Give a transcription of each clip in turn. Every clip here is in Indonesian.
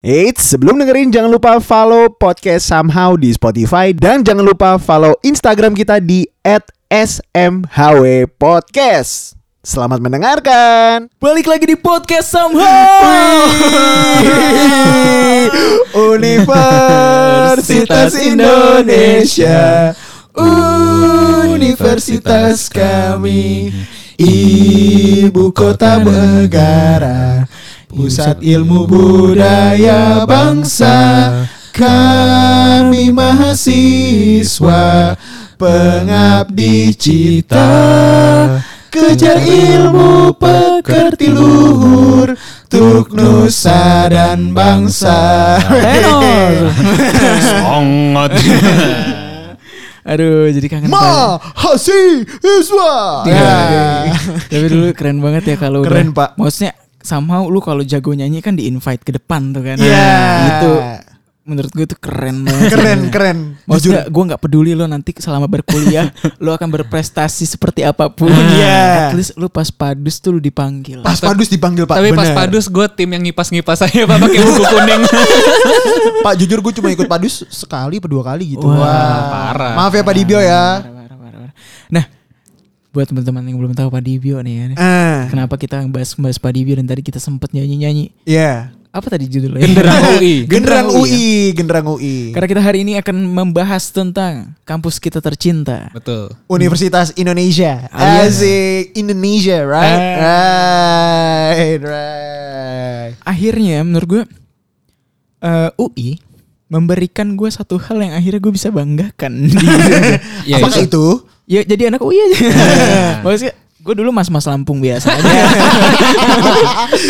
Eits, sebelum dengerin jangan lupa follow podcast Somehow di Spotify dan jangan lupa follow Instagram kita di @smhw podcast. Selamat mendengarkan. Balik lagi di podcast somehow. Universitas Indonesia. Universitas kami Ibu kota negara Pusat ilmu budaya bangsa Kami mahasiswa Pengabdi cita Kejar ilmu pekerti luhur Tuk nusa dan bangsa Tenor. Sangat. Aduh, jadi kangen Mahasiswa banget. Tapi dulu keren banget ya kalau Keren, udah- Pak. Maksudnya somehow lu kalau jago nyanyi kan di invite ke depan tuh kan. Iya. Itu menurut gue tuh keren banget. Keren keren Maksudnya gue nggak peduli lo nanti selama berkuliah lo akan berprestasi seperti apa pun. Iya. At least lu pas padus tuh lu dipanggil. Pas Padus dipanggil Pak Tapi pas bener. padus gue tim yang ngipas-ngipas aja pak pakai buku kuning. Pak jujur gue cuma ikut Padus sekali atau dua kali gitu Wah, parah. Maaf ya Pak Dibio ya parah, parah. Buat teman-teman yang belum tahu Pak Dibio nih ya. Ah, Kenapa kita bahas bahas Pak Dibio dan tadi kita sempet nyanyi-nyanyi. Iya Apa tadi judulnya? Genderang UI. Genderang Genderang UI Genderang UI Karena kita hari ini akan membahas tentang kampus kita tercinta. Betul. Universitas Indonesia Alias- Asik Indonesia right Eh. Right Right Akhirnya menurut gue eh, UI memberikan gue satu hal yang akhirnya gue bisa banggakan. Ya, Apakah itu. itu? Ya jadi anak UI aja. Maksudnya gue dulu mas-mas Lampung biasa aja.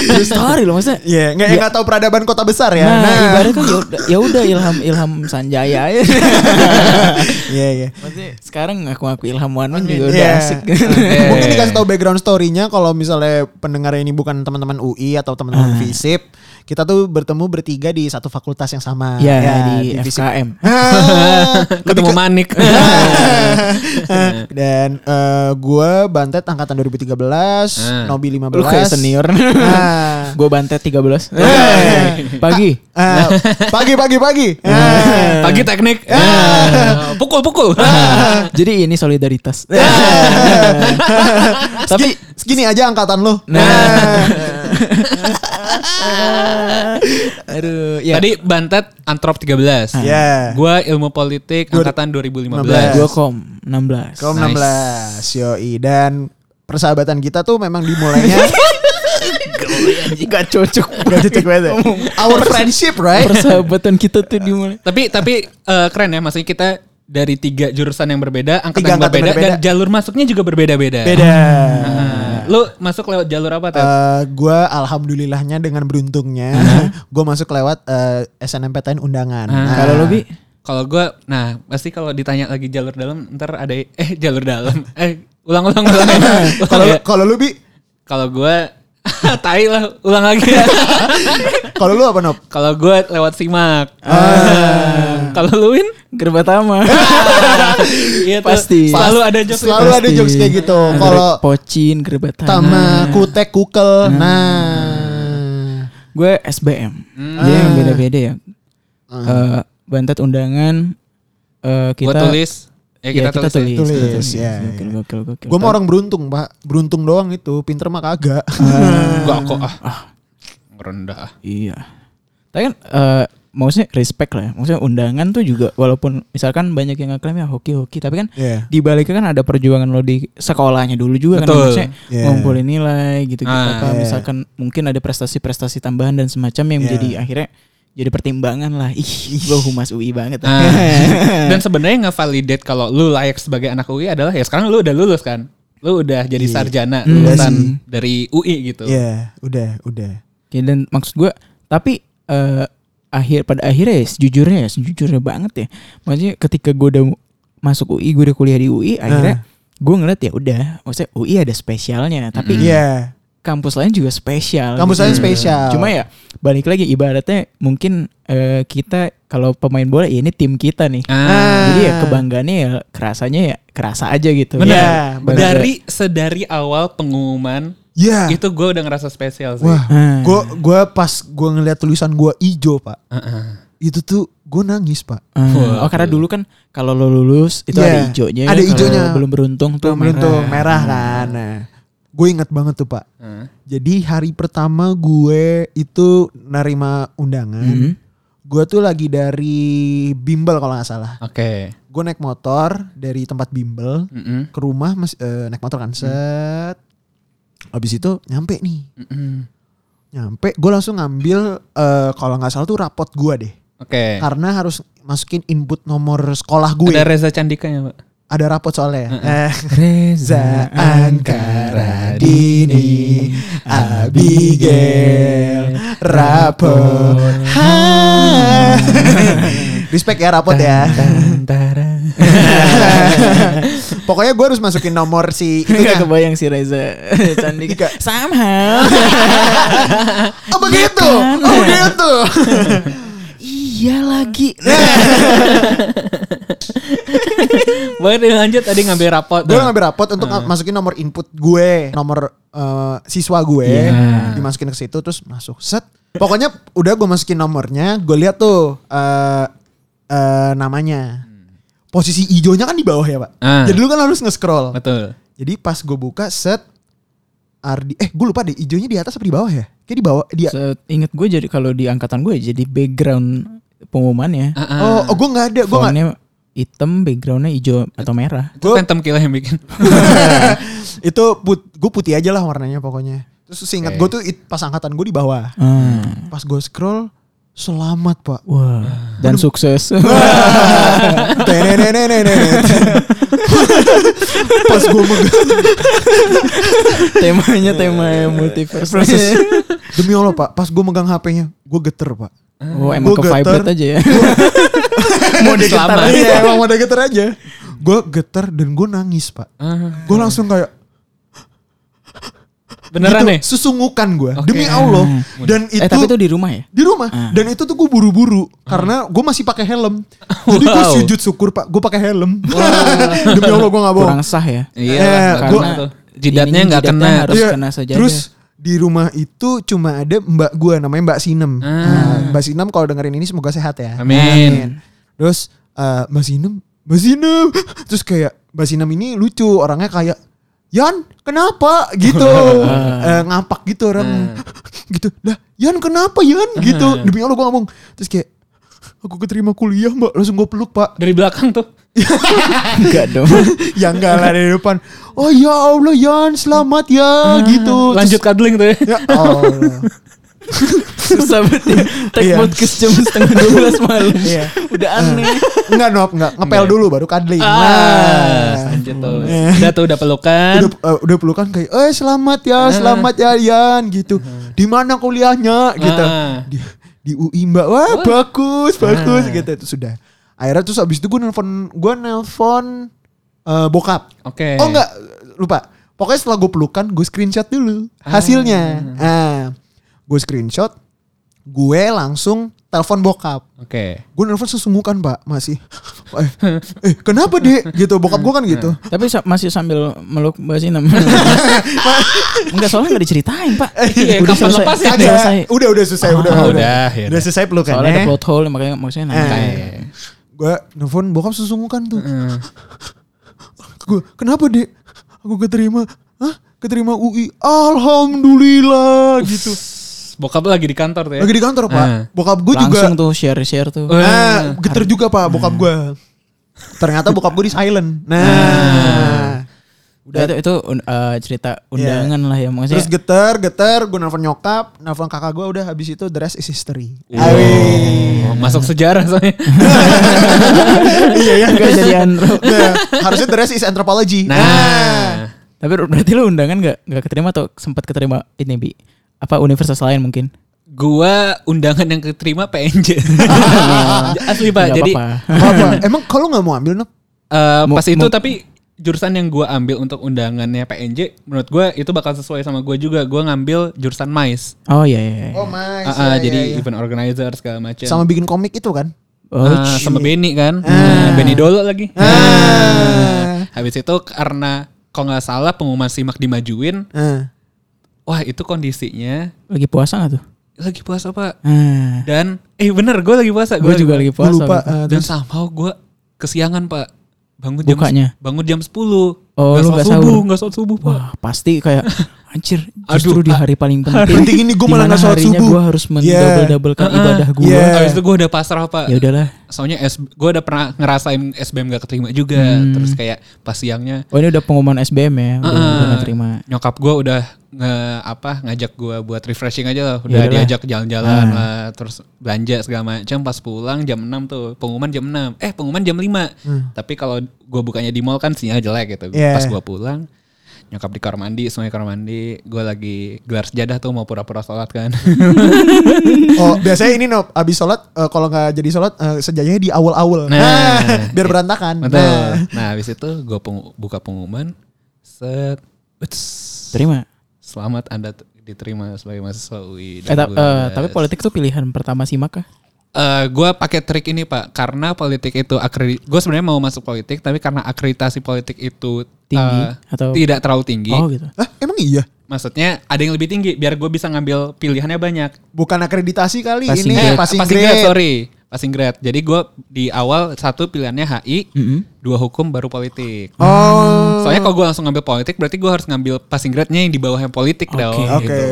True story loh maksudnya. Iya nggak Ya. nggak tahu peradaban kota besar ya Nah, ibaratnya kan ya udah- ya udah Ilham Ilham Sanjaya aja. Iya iya Maksudnya sekarang ngaku-ngaku Ilham Wanman juga udah Iya. asik. Mungkin dikasih tahu background story-nya kalau misalnya pendengar ini bukan teman-teman UI atau teman-teman Ah. FISIP, kita tuh bertemu bertiga di satu fakultas yang sama. Ya, Ya, di FISIP. FKM. Ah, Ketemu ke- manik. Dan eh, gue Bantet angkatan 2013, Ah. Nobi 15. Lu kayak senior. Ah. Gue bantet 13. Eh. Pagi. Ah, pagi pagi pagi. Ah. Pagi teknik. Ah, Pukul pukul. Jadi ini solidaritas. Tapi segini aja angkatan lo. Nah. Aduh, ya. Tadi Bantet Antrop 13. Ya. Gua ilmu politik Dua- angkatan 2015. 15. gue kom 16. Kaum Nice. 16 yoi dan persahabatan kita tuh memang dimulainya Gak cocok. Gak cocok banget. Our friendship, right? Persahabatan kita tuh dimulai. Tapi tapi eh, keren ya maksudnya kita dari tiga jurusan yang berbeda, angkatan Tiga yang angkatan berbeda, berbeda. dan jalur masuknya juga berbeda-beda. Beda. Nah, lu masuk lewat jalur apa Ted? Eh, gua alhamdulillahnya dengan beruntungnya, gue masuk lewat eh, SNMPTN undangan. Ah. Nah, Kalau lo bi Kalau gue, nah pasti kalau ditanya lagi jalur dalam, ntar ada eh jalur dalam, eh ulang-ulang ulang. Ulang kalau ya. kalau lu bi, Kalau gue, tai lah, ulang lagi. kalau lu apa nop? kalau gue lewat simak. Ah. Kalau lu Win, Gerbatama. iya Pasti. Selalu ada jokes. Selalu ada Pasti. jokes kayak gitu. Kalau pocin, gerbatama. tama, kutek, kukel, nah, Gue SBM. Hmm. Jadi yang beda-beda ya. Eh, bantet undangan Gue kita tulis, eh Ya, kita, tulis. tulis, Tulis, kita tulis. ya, Gokil, ya. gokil, gokil. gue mau orang beruntung pak, beruntung doang itu, pinter mah kagak. Enggak kok ah. Rendah ah. Iya. Tapi kan eh maksudnya respect lah ya. Maksudnya undangan tuh juga walaupun misalkan banyak yang ngeklaim ya hoki-hoki tapi kan Iya. di baliknya kan ada perjuangan lo di sekolahnya dulu juga kan Betul. maksudnya Iya. ngumpulin nilai gitu gitu Ah, apa iya. misalkan mungkin ada prestasi-prestasi tambahan dan semacam yang Iya. menjadi akhirnya jadi pertimbangan lah ih gue humas UI banget Ah. Dan sebenarnya ngevalidate kalau lu layak sebagai anak UI adalah ya sekarang lu udah lulus kan. Lu udah jadi Iya. sarjana Hmm. lulusan Iya sih. dari UI gitu. Iya, udah, udah. Oke, dan maksud gue tapi eh, akhir pada akhirnya ya sejujurnya ya sejujurnya banget ya maksudnya ketika gue udah masuk UI gue udah kuliah di UI akhirnya gue ngeliat ya udah maksudnya UI ada spesialnya tapi Iya. kampus lain juga spesial Kampus gitu. lain spesial. cuma ya balik lagi ibaratnya mungkin eh, kita kalau pemain bola ya ini tim kita nih Ah. jadi ya kebanggaannya ya kerasanya ya kerasa aja gitu Benar. Iya, benar. Dari sedari awal pengumuman Iya. Itu gue udah ngerasa spesial sih. Wah, Hmm. gua gua pas gua ngeliat tulisan gua ijo, Pak. Heeh. Itu tuh gua nangis, Pak. Hmm. Wah, oh karena dulu kan kalau lo lulus itu Iya, ada hijaunya. ada kalau ijonya. Belum beruntung tuh Belum merah. tuh merah kan. Nah, gue inget banget tuh, Pak. Heeh. Jadi hari pertama gue itu nerima undangan. Hmm. Gue tuh lagi dari Bimbel kalau nggak salah. Oke. Gue naik motor dari tempat Bimbel Mm-mm. ke rumah mas eh, naik motor kan set. Habis itu nyampe nih. Mm-mm. Nyampe gue langsung ngambil eh, kalau nggak salah tuh rapot gue deh. Oke. Karena harus masukin input nomor sekolah gue. Ada Reza Candika ya, Pak? Ada rapot soalnya. Eh, Reza Angkara Dini Abigail Rapot Hai. Respect ya rapot ya. Pokoknya gue harus masukin nomor si Gak itunya kebayang si Reza Candika. Somehow. Oh begitu Oh begitu iya lagi. Boleh dilanjut tadi ngambil rapot. Gue ngambil rapot untuk masukin nomor input gue Nomor eh, siswa gue Iya. Dimasukin ke situ terus masuk Set Pokoknya udah gue masukin nomornya Gue lihat tuh eh eh, Namanya Posisi hijaunya kan di bawah ya pak Ah. Jadi lu kan harus nge-scroll Betul. Jadi pas gue buka set Ardi eh gue lupa deh hijaunya di atas apa di bawah ya? Kayak di bawah dia. Ingat gue jadi kalau di angkatan gue jadi background pengumumannya. Ah, ah. Oh, oh gue nggak ada, gue nggak. Hitam, backgroundnya hijau atau merah. Itu Phantom Kill yang bikin. itu put, gue putih aja lah warnanya pokoknya. Terus seingat Oke. gue tuh it- pas angkatan gue di bawah. Hmm. Pas gue scroll selamat pak. Wah, dan sukses. Tenenenenenet. pas gue megang Temanya tema multiverse. demi Allah pak, pas gue megang HP-nya, gue geter pak. Oh, emang Gua ke vibrate aja ya. Mode getar. Iya emang mau geter aja. Gue geter dan gue nangis pak. Ah, Gue langsung kayak Beneran gitu, nih? Susungukan gue Oke. demi Allah. Hmm. Dan itu, eh tapi itu di rumah ya? di rumah Ah. dan itu tuh gue buru-buru karena gue masih pakai helm. Jadi gue Wow. sujud syukur pak, gue pakai helm. demi Allah gue nggak bohong. Kurang sah ya. Iya, Eh, karena gua- tuh jidatnya nggak kena. harus Iya, kena saja. Terus di rumah itu cuma ada mbak gue namanya Mbak Sinem. Ah. Nah, Mbak Sinem kalau dengerin ini semoga sehat ya. Amin. Terus eh, Mbak Sinem, Mbak Sinem, terus kayak Mbak Sinem ini lucu orangnya kayak Yan kenapa? Gitu. Eh, ngapak gitu orang. Gitu. Lah Yan kenapa Yan? Gitu. Demi Allah gue ngomong. Terus kayak aku keterima kuliah mbak. Langsung gue peluk pak. Dari belakang tuh. enggak dong. ya enggak lah dari depan. Oh ya Allah Yan selamat ya gitu. Lanjut cuddling tuh ya. Ya Allah Susah banget ya. Take Iya. podcast jam setengah 12 malam. Iya. Udah aneh. enggak nop enggak. Ngepel dulu baru cuddling. Ah, nah. tuh. Udah tuh udah pelukan. udah eh, udah pelukan kayak eh selamat ya selamat ya Yan gitu. Di mana kuliahnya? Gitu. Ah. di, di UI mbak. Wah bagus bagus gitu. Itu sudah. Akhirnya terus abis itu gue nelfon gue nelfon eh, bokap. Oke. oh enggak lupa. Pokoknya setelah gue pelukan gue screenshot dulu hasilnya. Ah. Gue screenshot gue langsung telepon bokap Oke. gue nelfon sesungguhkan pak masih eh, eh kenapa dek gitu bokap gue kan gitu Tapi sa- masih sambil meluk Mbak Sinem. Enggak soalnya enggak diceritain, Pak. Iya, Udah kapan selesai. lepas ya? Udah selesai. udah udah selesai udah Oh, udah, ya udah selesai pelukannya Soalnya ada plot hole makanya maksudnya nanya. Eh. gue nelfon bokap sesungguhkan tuh Hmm. gue kenapa dek aku keterima Hah? keterima UI alhamdulillah gitu Bokap lagi di kantor tuh ya. lagi di kantor pak Ah. bokap gue juga Langsung tuh share-share tuh. ah, geter juga pak bokap gue ternyata bokap gue di silent nah Udah itu itu eh, cerita undangan lah ya maksudnya. terus geter geter gue nelfon nyokap nelfon kakak gue udah habis itu the rest is history Oh, masuk sejarah soalnya. iya ya Enggak jadian. Bro. Nah, harusnya the rest is anthropology Nah. Tapi berarti lu undangan enggak enggak keterima atau sempat keterima ini Bi? Apa universitas lain mungkin? Gua undangan yang keterima PNJ. Asli Pak. Jadi apa-apa. apa emang kalau nggak mau ambil Nop? eh, Mu- pas itu mu- tapi jurusan yang gua ambil untuk undangannya PNJ menurut gua itu bakal sesuai sama gua juga. Gua ngambil jurusan MICE. Oh iya iya. iya. oh my Ah, ah, jadi event organizer segala macam. sama bikin komik itu kan Oh, cie. sama Benny kan. Ah. Nah, Benny Dolo lagi. Ah. Habis itu karena kalau nggak salah pengumuman simak dimajuin, Ah. Wah itu kondisinya Lagi puasa gak tuh? lagi puasa pak Ah, dan eh bener gue lagi puasa gue juga lagi puasa. lupa. eh, dan somehow gue kesiangan pak bangun jam Bukanya? bangun jam 10 Oh, Nggak lu sholat nggak subuh sholat subuh pak Wah, pasti kayak anjir Aduh, justru di hari paling penting. penting ini gue malah nggak sholat subuh. gue harus Yeah. mendouble-doublekan Heeh. ibadah gue. Yeah. Habis itu gue udah pasrah pak Ya udahlah. soalnya S, gue udah pernah ngerasain SBM gak keterima juga Hmm. terus kayak pas siangnya Oh ini udah pengumuman SBM ya, udah, Heeh. udah nggak terima. nyokap gue udah nge apa ngajak gue buat refreshing aja lah udah Ya udahlah. diajak jalan-jalan Ah. lah terus belanja segala macam pas pulang jam 6 tuh pengumuman jam 6 eh pengumuman jam 5 Hmm. tapi kalau gue bukanya di mall kan sinyal jelek gitu Yeah. pas gue pulang nyokap di kamar mandi semuanya kamar mandi gue lagi gelar sejadah tuh mau pura-pura sholat kan Oh biasanya ini no abis sholat eh, kalau nggak jadi sholat eh, sejajahnya di awal-awal. Nah. biar berantakan. betul Nah. nah habis itu gue buka pengumuman set Uts. Terima. selamat anda diterima sebagai mahasiswa UI Eh, ta- 2012. tapi politik tuh pilihan pertama sih maka. Eh, gue pakai trik ini pak karena politik itu akredit gue sebenarnya mau masuk politik tapi karena akreditasi politik itu Tinggi eh, atau tidak terlalu tinggi Oh gitu. Hah, emang iya? maksudnya ada yang lebih tinggi biar gue bisa ngambil pilihannya banyak Bukan akreditasi kali Passing ini grade. passing, passing grade. grade sorry passing grade jadi gue di awal satu pilihannya HI Mm-mm. Dua hukum baru politik Oh. soalnya kalau gue langsung ngambil politik berarti gue harus ngambil passing grade-nya yang di bawahnya politik Oke. dong Oke. gitu.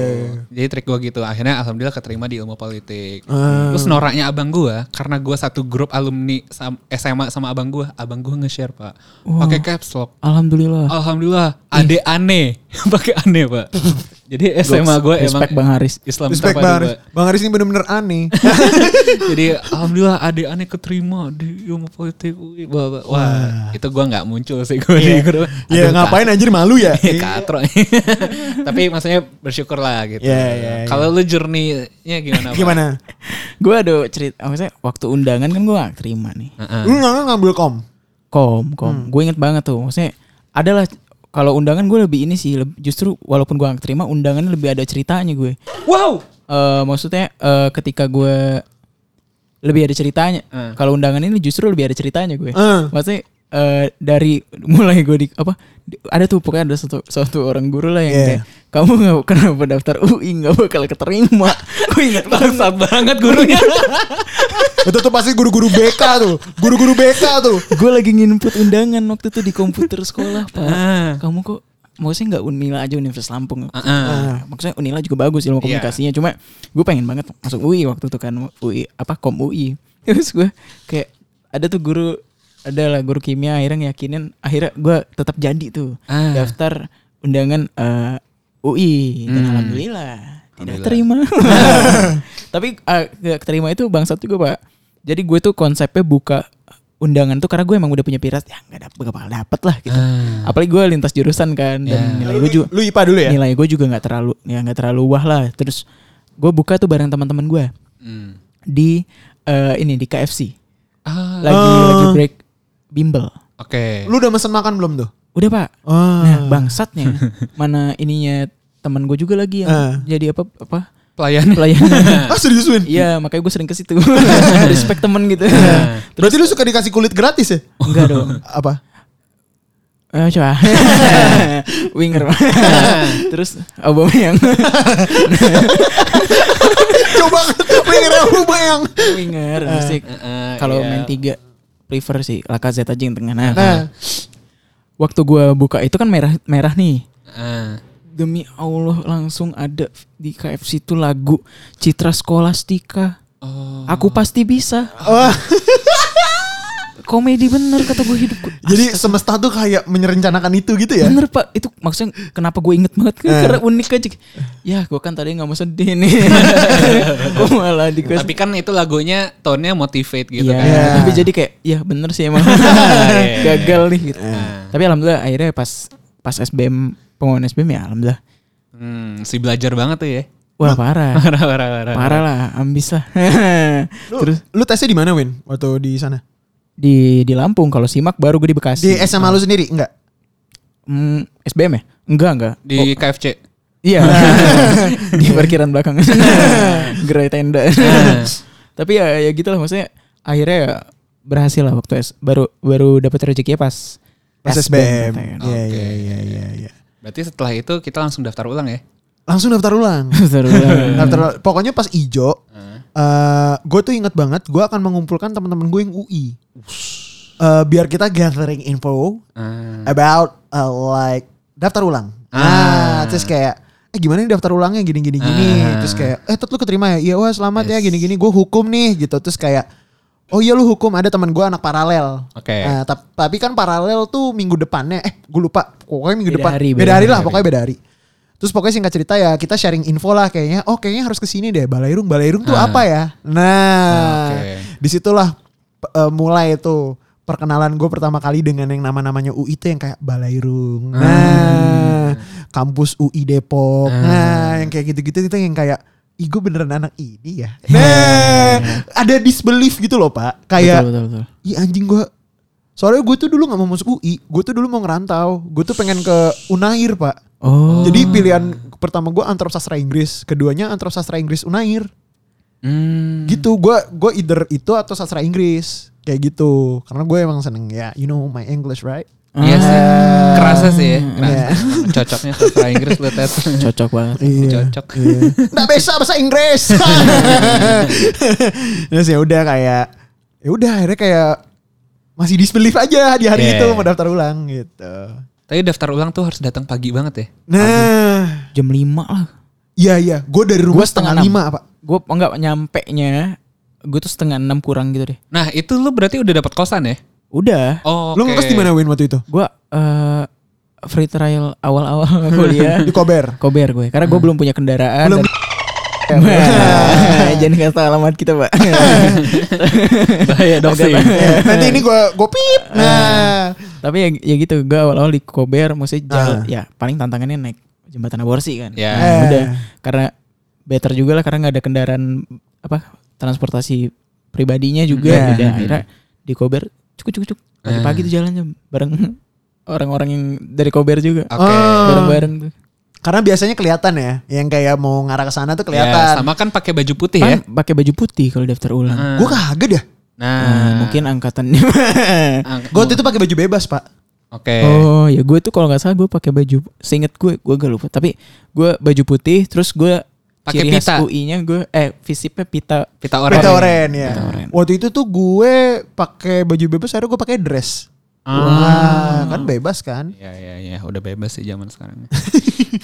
jadi trik gue gitu akhirnya alhamdulillah keterima di ilmu politik Ah. Terus noraknya abang gua karena gua satu grup alumni SMA sama abang gua, abang gua nge-share, Pak. Pakai caps lock. Alhamdulillah. Alhamdulillah, ade aneh. Pakai aneh, Pak. Jadi SMA gua emang Respect Bang Haris. Islam Respect Bang Haris. Pak. Bang Haris ini bener-bener aneh. Jadi alhamdulillah ade aneh keterima di ilmu politik. Wah, wah. Wah, itu gua nggak muncul sih gua di grup. ya Aduh, ngapain anjir malu ya? Ka- Katro. Tapi maksudnya bersyukur lah gitu. Iya, iya, iya. Kalau lu journey-nya gimana? Gimana? gue ada cerita, maksudnya waktu undangan kan gue gak terima nih. Heeh. Lu nggak ngambil kom? Kom, kom. Hmm. Gue inget banget tuh. Maksudnya adalah kalau undangan gue lebih ini sih, justru walaupun gue gak terima, undangan lebih ada ceritanya gue. Wow. Eh maksudnya eh, ketika gue lebih ada ceritanya. Hmm. Kalau undangan ini justru lebih ada ceritanya gue. Eh. Maksudnya eh, dari mulai gue di apa ada tuh pokoknya ada satu satu orang guru lah yang Iya. kayak kamu nggak kenapa daftar UI nggak bakal keterima. gue inget banget banget gurunya. Itu tuh pasti guru-guru BK tuh. Guru-guru BK tuh. gue lagi nginput undangan waktu itu di komputer sekolah pak. Ah. Kamu kok maksudnya nggak Unila aja Universitas Lampung. Ah, ah. Maksudnya Unila juga bagus ilmu Iya. komunikasinya. Cuma gue pengen banget masuk UI waktu itu kan UI apa kom UI. Terus gue kayak ada tuh guru ada lah guru kimia akhirnya ngiyakinin akhirnya gue tetap jadi tuh Ah. daftar undangan eh, UI dan Hmm. alhamdulillah tidak terima. Tapi eh, gak terima itu bangsat juga pak. Jadi gue tuh konsepnya buka undangan tuh karena gue emang udah punya piras ya nggak dapet gak bakal dapet lah gitu. Ah. Apalagi gue lintas jurusan kan dan Ya. nilai gue juga Lu IPA dulu ya? nilai gue juga nggak terlalu ya nggak terlalu wah lah. Terus gue buka tuh bareng teman-teman gue Hmm. di eh, ini di KFC Ah, lagi Ah. lagi break bimbel. Oke. Lu udah mesen makan belum tuh? Udah pak. Ah. Nah bangsatnya mana ininya teman gue juga lagi yang Ah. jadi apa apa Pelayan. pelayan. Ah serius Win? Iya makanya gue sering ke situ. Respect temen gitu. Nah. Berarti lu suka dikasih kulit gratis ya? Enggak dong. Apa? Ayo coba. Winger. Terus Aubameyang. Coba pengen aku bayang. Winger musik. Heeh, Kalau iya. main tiga prefer sih Lacazette aja yang tengah. Nah, Nah. waktu gua buka itu kan merah merah nih. Ah. Demi Allah langsung ada di KFC itu lagu Citra Skolastika. Oh. Aku pasti bisa. Wah, Komedi bener kata gue hidupku. jadi semesta tuh kayak menyerencanakan itu gitu ya? Bener pak, itu maksudnya kenapa gue inget banget kan? Eh. Karena unik aja. Ya gue kan tadi nggak mau sedih nih. Gue malah dikasih. Tapi kan itu lagunya tone-nya motivate gitu Iya, kan. Iya. tapi jadi kayak ya bener sih emang Iya. gagal nih gitu. Nah. Tapi alhamdulillah akhirnya pas pas SBM pengumuman SBM ya alhamdulillah. Hmm, si belajar banget tuh ya. Wah parah, Parah, parah, parah. parah lah, ambis lah. Lu, Terus lu tesnya di mana Win? Waktu di sana? di di Lampung kalau simak baru gue di Bekasi. Di SMA lu sendiri? Enggak? Hmm, SBM ya? Enggak enggak. Di Oh, KFC. iya. di parkiran belakang. Gerai tenda. Tapi ya ya gitu lah maksudnya akhirnya ya berhasil lah waktu S baru baru dapat rezeki pas Pas SBM. Iya, Oke. iya, iya, iya, iya. Berarti setelah itu kita langsung daftar ulang ya? langsung daftar ulang. Daftar ulang. daftar ulang. Pokoknya pas ijo, eh gue tuh inget banget, gue akan mengumpulkan teman-teman gue yang UI. Eh, biar kita gathering info Ah. about uh, like daftar ulang. Nah, Ah. terus kayak eh gimana nih daftar ulangnya gini gini gini. Ah. Terus kayak eh tet lu keterima ya? Iya wah selamat ya Yes. gini gini. Gue hukum nih gitu. Terus kayak oh iya lu hukum ada teman gue anak paralel. Oke. Nah, tap- tapi kan paralel tuh minggu depannya eh gue lupa pokoknya minggu Beda depan hari, beda, beda hari lah hari. pokoknya beda hari. Terus pokoknya singkat cerita ya kita sharing info lah kayaknya oh kayaknya harus ke sini deh Balairung Balairung tuh Ah. apa ya? Nah Oke. di situlah p- eh, mulai tuh perkenalan gue pertama kali dengan yang nama-namanya UI itu yang kayak Balairung. Nah, kampus UI Depok. Ah. Nah, yang kayak gitu-gitu itu yang kayak Ih gue beneran anak ini ya? Nah Ada disbelief gitu loh pak. Kayak Betul, betul, betul. Ih anjing gue Soalnya gue tuh dulu gak mau masuk UI Gue tuh dulu mau ngerantau. Gue tuh pengen ke Unair pak. Oh. Jadi pilihan pertama gue antara sastra Inggris Keduanya antara sastra Inggris Unair. Hmm. Gitu gue gue either itu atau sastra Inggris Kayak gitu. Karena gue emang seneng ya You know my English right Iya sih. Ah. Kerasa sih ya. Kerasa. Iya. Cocoknya sastra Inggris lu tes. Cocok banget. Cocok. Iya. Nggak bisa bahasa Inggris. Terus ya udah kayak ya udah akhirnya kayak masih disbelief aja di hari Yeah. itu mau daftar ulang gitu. Tapi daftar ulang tuh harus datang pagi banget ya. Nah, Jam 5 lah. iya iya, gue dari rumah Gua setengah setengah lima pak. Gue enggak nyampe nya. Gue tuh setengah enam kurang gitu deh. Nah itu lu berarti udah dapat kosan ya? Udah. Oh, Lu ngekos di mana Win waktu itu? Gue eh free trial awal-awal kuliah. Di Kober. Kober gue. Karena gue belum punya kendaraan. Belum. dan- Jangan kasih tau alamat kita pak. Bahaya dong sih. Ya, nanti ini gue gue pip. Nah, Tapi ya, ya gitu. Gue awal-awal di Kober. Maksudnya jalan. Ah. Ya paling tantangannya naik jembatan aborsi kan. Ya. Eh. Udah. Karena better juga lah karena nggak ada kendaraan apa transportasi pribadinya juga. Hmm. Udah Hmm. akhirnya di Kober cuk cuk cuk pagi-pagi Eh. tuh jalannya bareng orang-orang yang dari Kober juga. Oke. Oh. Bareng-bareng tuh. karena biasanya kelihatan ya, yang kayak mau ngarah ke sana tuh Ya, kelihatan. sama kan pakai baju putih ya. Kan pakai baju putih kalau daftar ulang. Ah. Gue kagak dah. Nah, Nah, mungkin angkatannya. ang- Gue itu pakai baju bebas pak. Oke. Oh ya gue tuh kalau nggak salah gue pakai baju seinget gue gue gak lupa tapi gue baju putih terus gue Pakai pita. UI-nya gue eh visipnya pita Pita oren. Pita oren ya. Pita oren. Waktu itu tuh gue pakai baju bebas, akhirnya gue pakai dress. Ah. Wah, kan bebas kan? Ya ya ya, udah bebas sih zaman sekarang.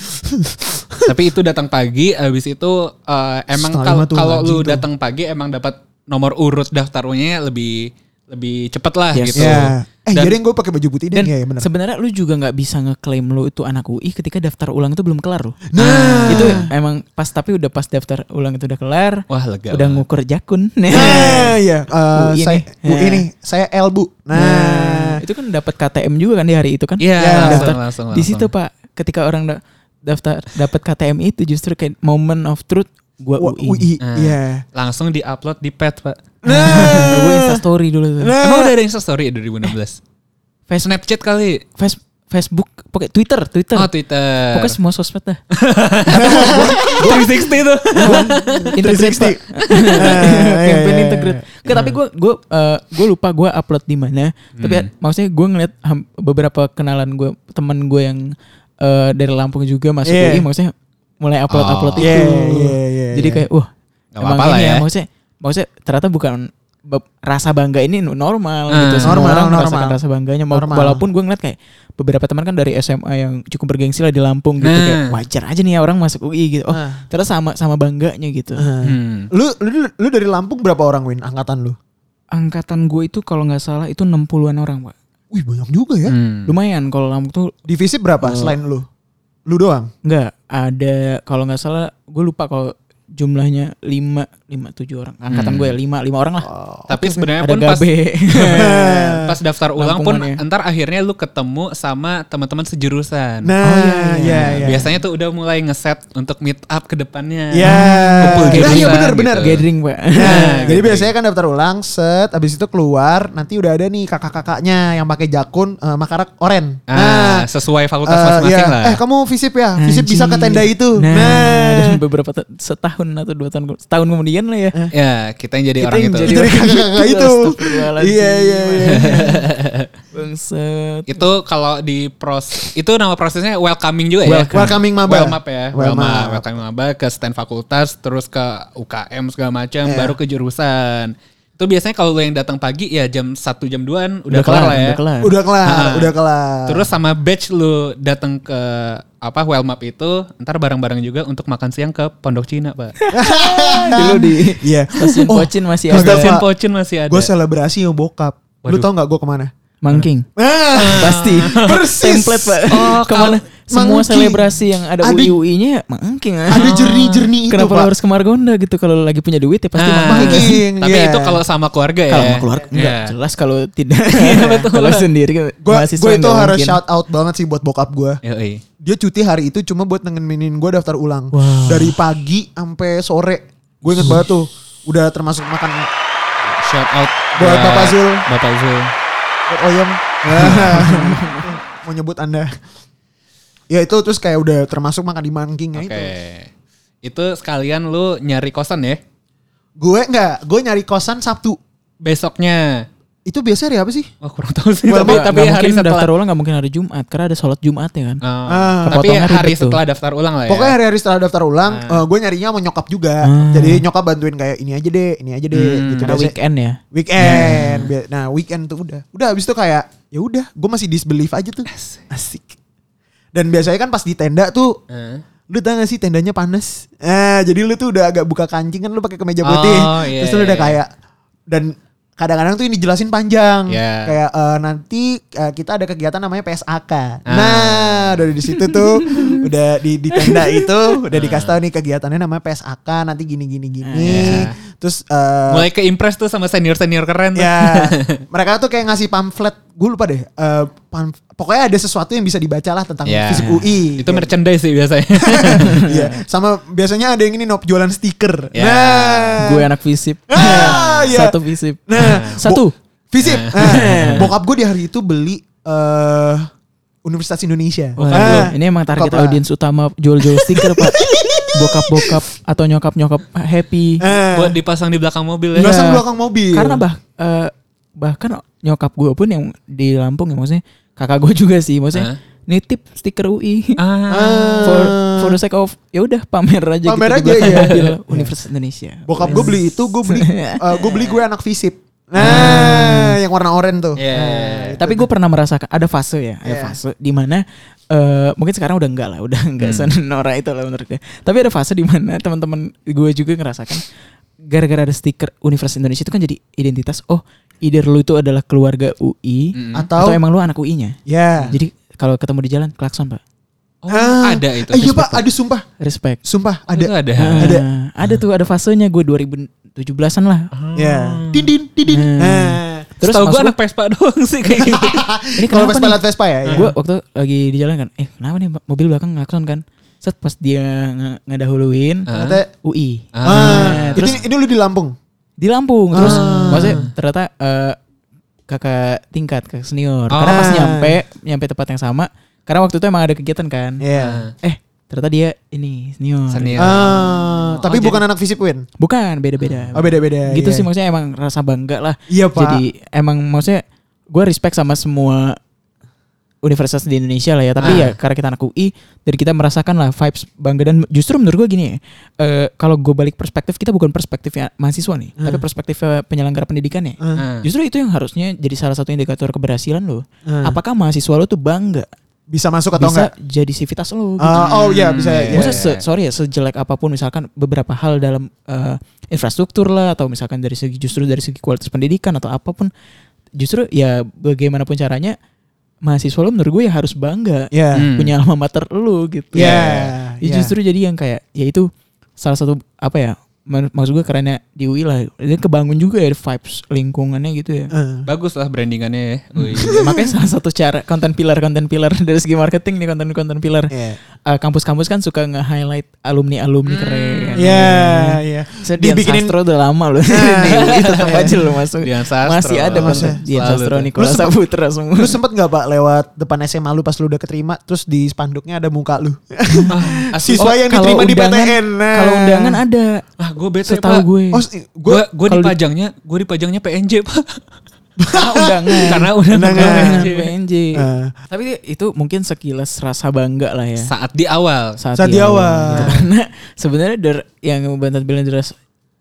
Tapi itu datang pagi, habis itu eh, emang kalau kalau lu datang pagi emang dapat nomor urut daftarnya lebih lebih cepet lah Yes. gitu. Ya. Eh, Dan- jadi gue pakai baju putih deh dan ya, ya bener. sebenarnya lu juga nggak bisa ngeklaim lu itu anak UI ketika daftar ulang itu belum kelar loh Nah, itu emang pas tapi udah pas daftar ulang itu udah kelar Wah lega. udah banget. ngukur jakun Nah, iya. Eh, UI saya nih. Bu Nah. ini, saya L Bu. Nah, Nah, itu kan dapat KTM juga kan di hari itu kan Iya, Ya, langsung, daftar. langsung, di situ langsung. pak ketika orang da- daftar dapat KTM itu justru kayak moment of truth gua UI, UI. Nah. Iya. langsung di-upload di pet, Pak. Nah, gue insta story dulu tuh. Nah. Emang udah ada Insta story ya 2016? Face- Snapchat kali. Face- Facebook, pokoknya Twitter, Twitter. Oh, Twitter. Pokoknya semua sosmed dah. 360 tuh. Integrate, Pak. iya, Campaign iya, integrate. Nggak, tapi gue gue gue lupa gue upload di mana. Tapi Hmm. maksudnya gue ngeliat beberapa kenalan gue, teman gue yang eh, dari Lampung juga masuk Iya. UI, maksudnya mulai upload upload Oh. itu. Iya, iya, iya, Jadi iya. kayak wah, Nggak apa-apa lah ini ya. Maksudnya, maksudnya ternyata bukan rasa bangga ini normal Ah. gitu. Semua Normal, orang normal. merasakan rasa bangganya. Mau- Normal. Walaupun gue ngeliat kayak beberapa teman kan dari SMA yang cukup bergengsi lah di Lampung gitu. Kayak wajar aja nih ya orang masuk UI gitu. Oh, Ah. terus sama sama bangganya gitu. Ah. Hmm. Lu, lu lu dari Lampung berapa orang Win angkatan lu? Angkatan gue itu kalau nggak salah itu 60-an orang, Pak. Wih, banyak juga ya. Hmm. Lumayan kalau Lampung tuh Divisi berapa Oh. selain lu? Lu doang. nggak ada kalau nggak salah gue lupa kalau jumlahnya 5 5 7 orang. Angkatan Hmm. gue ya 5 5 orang lah. Tapi sebenarnya pun pas Gabe. pas daftar ulang pun entar akhirnya lu ketemu sama teman-teman sejurusan. Nah, Oh, iya, iya, iya. iya. Biasanya tuh udah mulai ngeset untuk meet up ke depannya. Ya. Kumpul Nah, iya benar benar. gitu. Gathering, Pak. Nah, Nah, jadi gitu. biasanya kan daftar ulang, set, abis itu keluar, nanti udah ada nih kakak-kakaknya yang pakai jakun eh, makarak oren. Ah, sesuai fakultas eh, masing-masing iya. lah. Eh kamu visip ya, visip bisa ke tenda itu. Nah, Nah, beberapa ta- setahun atau dua tahun setahun kemudian lah ya. ya, kita yang jadi Kita orang yang itu. jadi Itu dari kakak-kakak itu. Iya iya iya. Bangset. Itu kalau di pros itu nama prosesnya welcoming juga ya. Welcome. Welcoming maba. Welmap ya. Welmap. Welcoming maba ke stand fakultas terus ke UKM segala macam Iya. baru ke jurusan. Itu biasanya kalau lo yang datang pagi ya jam 1 jam 2an udah, Udah kelar, kelar, lah ya. udah kelar. Udah kelar, Ah. udah kelar. Terus sama batch lu datang ke apa Welmap itu ntar bareng-bareng juga untuk makan siang ke Pondok Cina, Pak. Dulu di Iya. stasiun Oh, Pocin masih ada. Stasiun. Pocin masih ada. Gue selebrasi sama bokap. Lu Waduh. tau gak gue ke mana? Mangking. Ah, Pasti. Persis. Template, Pak. Oh, Ke mana? Semua Mangking. selebrasi yang ada UI-UI-nya ya Mangking. ah. ada jernih-jernih itu, Kenapa Pak. harus ke Margonda gitu kalau lagi punya duit ya pasti Ah, Mangking. Tapi iya. itu kalau sama keluarga ya. Kalau sama keluarga enggak Iya. jelas kalau tidak. betul. kalau sendiri Gue gue itu harus mungkin. shout out banget sih buat bokap gue. Yoi. Dia cuti hari itu cuma buat nengenin gue daftar ulang. Wow. Dari pagi sampai sore. Gue inget banget tuh. Udah termasuk makan Shout out Buat Bapak Zul. Bapak Zul. buat oyong. Mau nyebut anda. Ya itu terus kayak udah termasuk makan di Mangkingnya Oke. itu. Itu sekalian lu nyari kosan ya. Gue enggak, gue nyari kosan Sabtu. Besoknya. Itu biasa hari apa sih? Wah kurang tahu sih. Well, tapi Nggak- tapi nggak hari mungkin setelah. daftar ulang nggak mungkin hari Jumat karena ada sholat Jumat ya kan. Oh. Ah. tapi Kepotongnya hari ribet tuh. setelah daftar ulang lah ya. Pokoknya hari-hari setelah daftar ulang, Ah. gue nyarinya sama nyokap juga. Ah. Jadi nyokap bantuin kayak ini aja deh, ini aja deh. Hmm, gitu. Karena Biasanya- weekend ya. Weekend. Bia- Nah weekend tuh udah. Udah habis itu kayak ya udah, gue masih disbelief aja tuh. Asik. Dan biasanya kan pas di tenda tuh, Heeh. lu tau gak sih tendanya panas? Eh jadi lu tuh udah agak buka kancing kan lu pakai kemeja putih. Oh, iya, Terus lu udah iya. kayak dan kadang-kadang tuh ini jelasin panjang. Iya. Kayak eh, nanti eh, kita ada kegiatan namanya PSAK. Ah. Nah, dari di situ tuh udah di di tenda itu udah dikasih tahu nih kegiatannya namanya PSAK nanti gini gini gini. Iya. Terus eh, Mulai ke impress tuh sama senior-senior keren tuh. Ya, mereka tuh kayak ngasih pamflet. Gue lupa deh. eh, pam- pokoknya ada sesuatu yang bisa dibaca lah tentang Ya. fisik UI. Itu Ya. merchandise sih biasanya. Iya. Sama biasanya ada yang ini nop jualan stiker. Ya. Nah, Gue anak fisip. Ah, iya. Satu fisip. Nah, Satu. Visip. Nah, bokap gue di hari itu beli eh Universitas Indonesia. Wah, Ah, ini emang target audiens utama jual-jual stiker pak. Bokap-bokap atau nyokap-nyokap happy. Eh, Buat dipasang di belakang mobil ya. belakang Iya. belakang mobil. Karena bah eh, bahkan nyokap gue pun yang di Lampung ya maksudnya kakak gue juga sih maksudnya Hah? nitip stiker UI. Ah. for for the sake of ya udah pamer aja Pamer gitu aja, di mobil Universitas Indonesia. Bokap gue beli itu, gue beli eh, gue beli gue anak visip. Nah, yang warna oranye tuh. Iya. Nah, Tapi gue pernah merasakan ada fase ya, ada Iya. fase di mana eh, mungkin sekarang udah enggak lah, udah enggak Hmm. senora itu lah menurut gue. Tapi ada fase di mana teman-teman gue juga ngerasakan gara-gara ada stiker Universitas Indonesia itu kan jadi identitas. Oh, either lu itu adalah keluarga UI Mm. atau, atau emang lu anak UI-nya. ya. Jadi kalau ketemu di jalan klakson pak, Oh, Ah, ada itu. eh, iya pak, ada sumpah, respect. sumpah Itu ada. ada. Ah, Ada. ada tuh ada fasenya gue 2017-an lah. Ya, dindin, dindin. Hmm. Nah, Terus Terus tau gue anak Vespa doang sih kayak gitu. Ini kalau Vespa liat Vespa ya. gue waktu lagi di jalan kan eh kenapa nih mobil belakang ngelakson kan set pas dia nge- ngedahuluin Ah. Ternyata, UI Ah. ah, terus- ini, ini lu di Lampung. di Lampung terus Ah. maksudnya ternyata eh, kakak tingkat kakak senior karena pas nyampe nyampe tempat yang sama karena waktu itu emang ada kegiatan kan Iya. eh ternyata dia ini senior Senior. Ah, tapi Oh, bukan anak visip Win. bukan beda-beda Oh beda-beda. gitu iya. sih maksudnya emang rasa bangga lah Iya pak. jadi emang maksudnya gue respect sama semua universitas di Indonesia lah ya tapi Ah. ya karena kita anak UI dan kita merasakan lah vibes bangga dan justru menurut gue gini ya eh, kalau gue balik perspektif kita bukan perspektifnya mahasiswa nih Ah. tapi perspektif eh, penyelenggara pendidikannya Ah, Ah. justru itu yang harusnya jadi salah satu indikator keberhasilan lo ah. apakah mahasiswa lo tuh bangga bisa masuk atau bisa enggak? jadi sivitas lo gitu. Ah, oh iya bisa. Hmm, iya. iya. Maksudnya se- sorry ya sejelek apa pun misalkan beberapa hal dalam eh, infrastruktur lah atau misalkan dari segi justru dari segi kualitas pendidikan atau apa pun justru ya bagaimanapun caranya mahasiswa lo menurut gue ya harus bangga Iya. Hmm. punya alma mater lo gitu. Iya. Ya iya. justru jadi yang kayak ya itu salah satu apa ya maksud gue kerennya di UI lah dan kebangun juga ya vibes lingkungannya gitu ya. Ah. Bagus lah brandingannya ya. Makanya salah satu cara konten pilar konten pilar dari segi marketing nih konten konten pilar. Iya. Eh, kampus-kampus kan suka nge-highlight alumni-alumni keren. Iya, iya. Saya Dian Dibikinin- Sastro udah lama loh. Nah. Itu tetap aja lo masuk. Dian Sastro. Masih ada Masih. Dian Sastro. Nikola Saputra semua. Lu sempet gak pak lewat depan SMA lu pas lu udah keterima terus di spanduknya ada muka lu Ah. Siswa Oh, yang diterima di PTN nah. Kalau undangan ada. ah gue bete Setahu pak. gue. Oh, gue Gue gue kalau di- dipajangnya gue dipajangnya PNJ pak. Karena undangan. Karena udah Undangan. Undangan PNJ. PNJ. Eh, Tapi itu mungkin sekilas rasa bangga lah ya. Saat di awal. saat, Saat di awal. gitu. Karena sebenarnya der, yang bantat bilang deras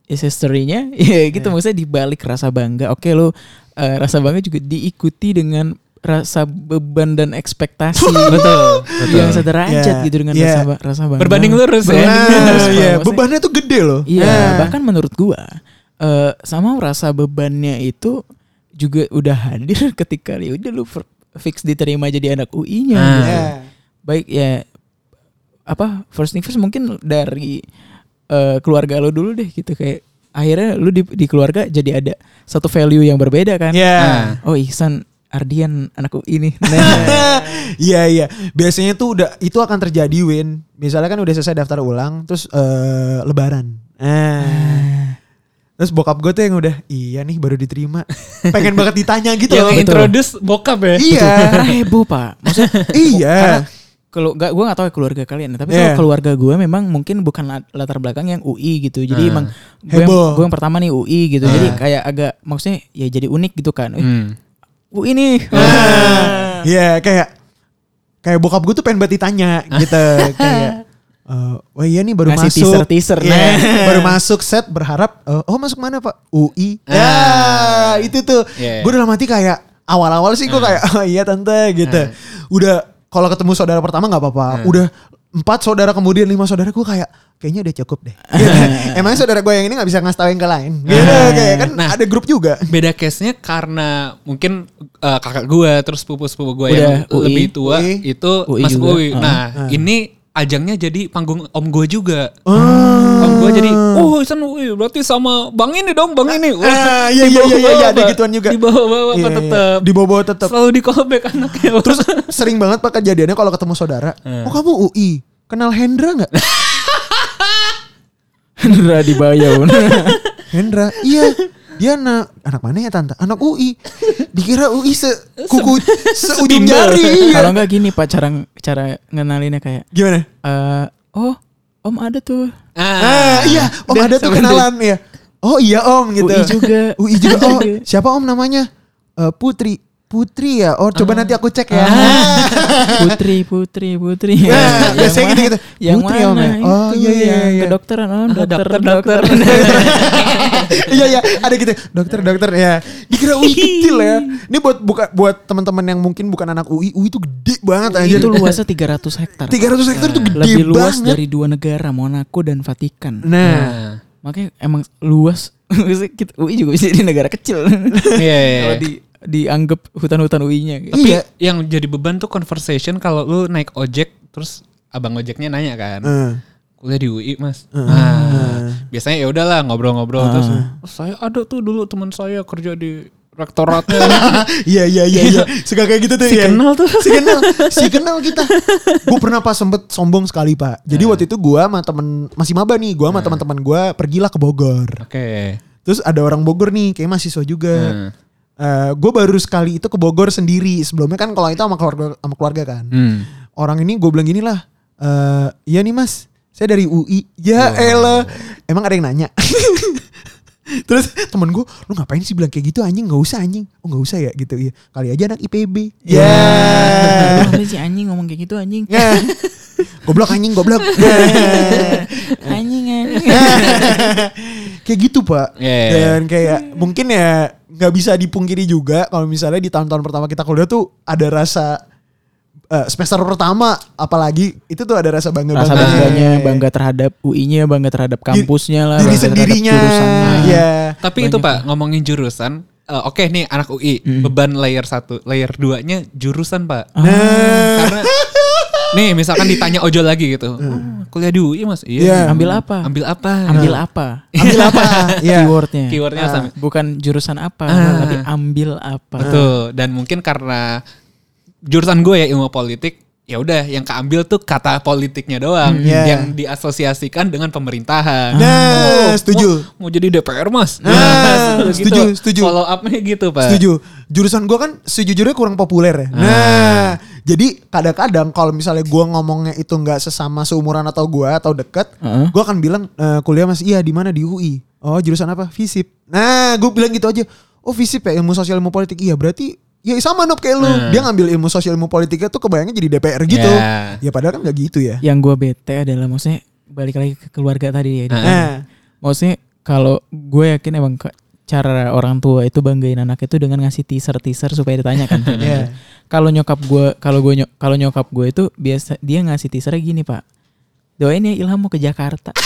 is history-nya ya gitu maksudnya dibalik rasa bangga. Oke lo eh, rasa bangga juga diikuti dengan rasa beban dan ekspektasi Betul. yang sederajat Iya, gitu dengan iya. rasa rasa bangga. Berbanding lurus ya. Berbanding lurus, Nah, iya, Maksudnya- bebannya tuh gede loh. Iya, Nah. bahkan menurut gua eh sama rasa bebannya itu juga udah hadir ketika ya udah lu fix diterima jadi anak UI-nya. Ah. gitu. Iya. Baik ya apa first thing first mungkin dari eh, keluarga lo dulu deh gitu kayak akhirnya lu di, di keluarga jadi ada satu value yang berbeda kan. Iya. Ah. Oh Ihsan Ardian anak UI nih. Nah, Iya iya. Biasanya tuh udah itu akan terjadi Win. Misalnya kan udah selesai daftar ulang terus eh, lebaran. Nah. Terus bokap gue tuh yang udah iya nih baru diterima. Pengen banget ditanya gitu Yang loh. introduce bokap ya. Iya. karena heboh pak. Maksudnya iya. Kalau gak gue gak tahu ya keluarga kalian tapi Yeah. kalau keluarga gue memang mungkin bukan lat- latar belakang yang UI gitu jadi Ah. emang gue yang, gue yang pertama nih UI gitu jadi kayak agak maksudnya ya jadi unik gitu kan Hmm. UI nih Nah, Iya kayak kayak bokap gue tuh pengen banget ditanya gitu kayak eh, wah iya nih baru Ngasih masuk teaser-teaser, Iya, nah. baru masuk set berharap eh, oh masuk mana pak UI ya Ah. itu tuh Iya. gue dalam hati kayak awal-awal sih gue kayak oh iya tante gitu udah kalau ketemu saudara pertama nggak apa-apa udah empat saudara kemudian lima saudara gue kayak kayaknya udah cukup deh Gitu. emangnya saudara gue yang ini nggak bisa ngasih tau yang ke lain gitu kayak kan Nah. ada grup juga Beda case-nya karena mungkin eh, kakak gua terus sepupu-sepupu gua Udah yang UI. lebih tua UI. itu UI masuk juga. UI. Ah. Nah, ini ajangnya jadi panggung om gua juga. Oh. Om gua jadi, oh Isan UI berarti sama bang ini dong, bang ini. Wah, Ah, iya, iya, iya, iya, iya, ada dibawa-bawa, gituan juga. Dibawa-bawa Iya, apa iya. tetap. di bawah tetap Selalu di callback anaknya. Terus sering banget pak kejadiannya kalau ketemu saudara. Oh kamu UI, kenal Hendra nggak? Hendra di Bayau Hendra, iya. Dia anak anak mana ya tante? Anak UI. Dikira UI se kuku seujung Sebimbel. jari. kalau Iya. nggak gini pak cara cara ngenalinnya kayak Gimana? eh oh om ada tuh Ah, iya, Om ada tuh kenalan ya. Oh iya Om gitu. UI juga. UI juga. Oh, Iya. siapa Om namanya? Eh, Putri. Putri ya. Oh, coba nanti aku cek ya. Putri Putri Putri. Nah, biasanya gitu-gitu. yang Putri, mana Om, ya? Oh, iya, iya, iya. kedokteran. Oh dokter dokter, dokter, Iya iya. Ada gitu. Dokter dokter ya. Dikira UI kecil ya. Ini buat buka buat teman-teman yang mungkin bukan anak UI UI itu gede banget aja itu luasnya 300 hektar. 300 hektar itu gede lebih luas banget. dari dua negara Monaco dan Vatikan. Nah. Nah, makanya emang luas. UI juga bisa jadi negara kecil. Iya, iya. kalau di dianggap hutan-hutan UI-nya gitu. Tapi Iya. yang jadi beban tuh conversation kalau lu naik ojek terus abang ojeknya nanya kan. Eh. Kuliah di UI, Mas. Nah, biasanya ya udahlah ngobrol-ngobrol terus "Oh, saya ada tuh dulu teman saya kerja di rektoratnya. iya iya iya iya suka kayak gitu tuh Si ya. kenal tuh. si kenal si kenal kita gue pernah pas sempet sombong sekali pak jadi waktu itu gue sama temen masih maba nih gue sama teman-teman gue pergilah ke Bogor Oke. terus ada orang Bogor nih kayak mahasiswa juga Hmm. gue baru sekali itu ke Bogor sendiri. Sebelumnya kan kalau itu sama keluarga sama keluarga kan. Hmm. orang ini gue bilang gini lah eh iya nih mas. Saya dari UI ya elah. Emang ada yang nanya? Terus temen gue lu ngapain sih bilang kayak gitu anjing? Nggak usah anjing. Oh nggak usah ya? Gitu. Ya kali aja anak IPB ya. Lu ngapain sih anjing ngomong kayak gitu anjing. Ya. Goblok anjing goblok. Anjing anjing kayak gitu pak. Iya, iya, dan kayak mungkin ya nggak bisa dipungkiri juga kalau misalnya di tahun-tahun pertama kita kuliah tuh ada rasa eh, semester pertama apalagi itu tuh ada rasa bangga rasa bangganya bangga terhadap UI-nya bangga terhadap kampusnya lah diri sendirinya. jurusannya. ya Tapi itu Pak, ngomongin jurusan, eh, oke nih anak UI, Hmm. beban layer 1, layer 2-nya jurusan, Pak. nah Karena nih misalkan ditanya ojol lagi gitu. "Oh, kuliah di UI, Mas? Iya. Iya. ambil apa Ambil apa? ambil apa ambil apa ya keywordnya Keywordnya sama. bukan jurusan apa Ah. tapi ambil apa Betul. Dan mungkin karena jurusan gue ya ilmu politik, ya udah yang keambil tuh kata politiknya doang Hmm, iya. yang diasosiasikan dengan pemerintahan. Nah, Oh, setuju. Mau, mau jadi DPR mas? Nah, gitu. setuju, setuju. Follow up-nya gitu pak. Setuju. Jurusan gua kan sejujurnya kurang populer ya. Nah, jadi kadang-kadang kalau misalnya gua ngomongnya itu nggak sesama seumuran atau gua atau deket, Heeh. gua akan bilang "Eh, kuliah mas iya di mana di UI. Oh jurusan apa? Fisip. Nah, gue bilang gitu aja. oh visip ya ilmu sosial ilmu politik iya berarti ya sama Nob kayak lu Nah. dia ngambil ilmu sosial ilmu politiknya tuh kebayangnya jadi DPR gitu Ya. ya padahal kan nggak gitu ya Yang gue bete adalah maksudnya balik lagi ke keluarga tadi ya. Nah Maksudnya kalau gue yakin emang cara orang tua itu banggain anak itu dengan ngasih teaser teaser supaya ditanyakan. Iya. Kalau nyokap gue, kalau gue nyok- kalau nyokap gue itu biasa dia ngasih teaser gini pak. Doain ya Ilham mau ke Jakarta.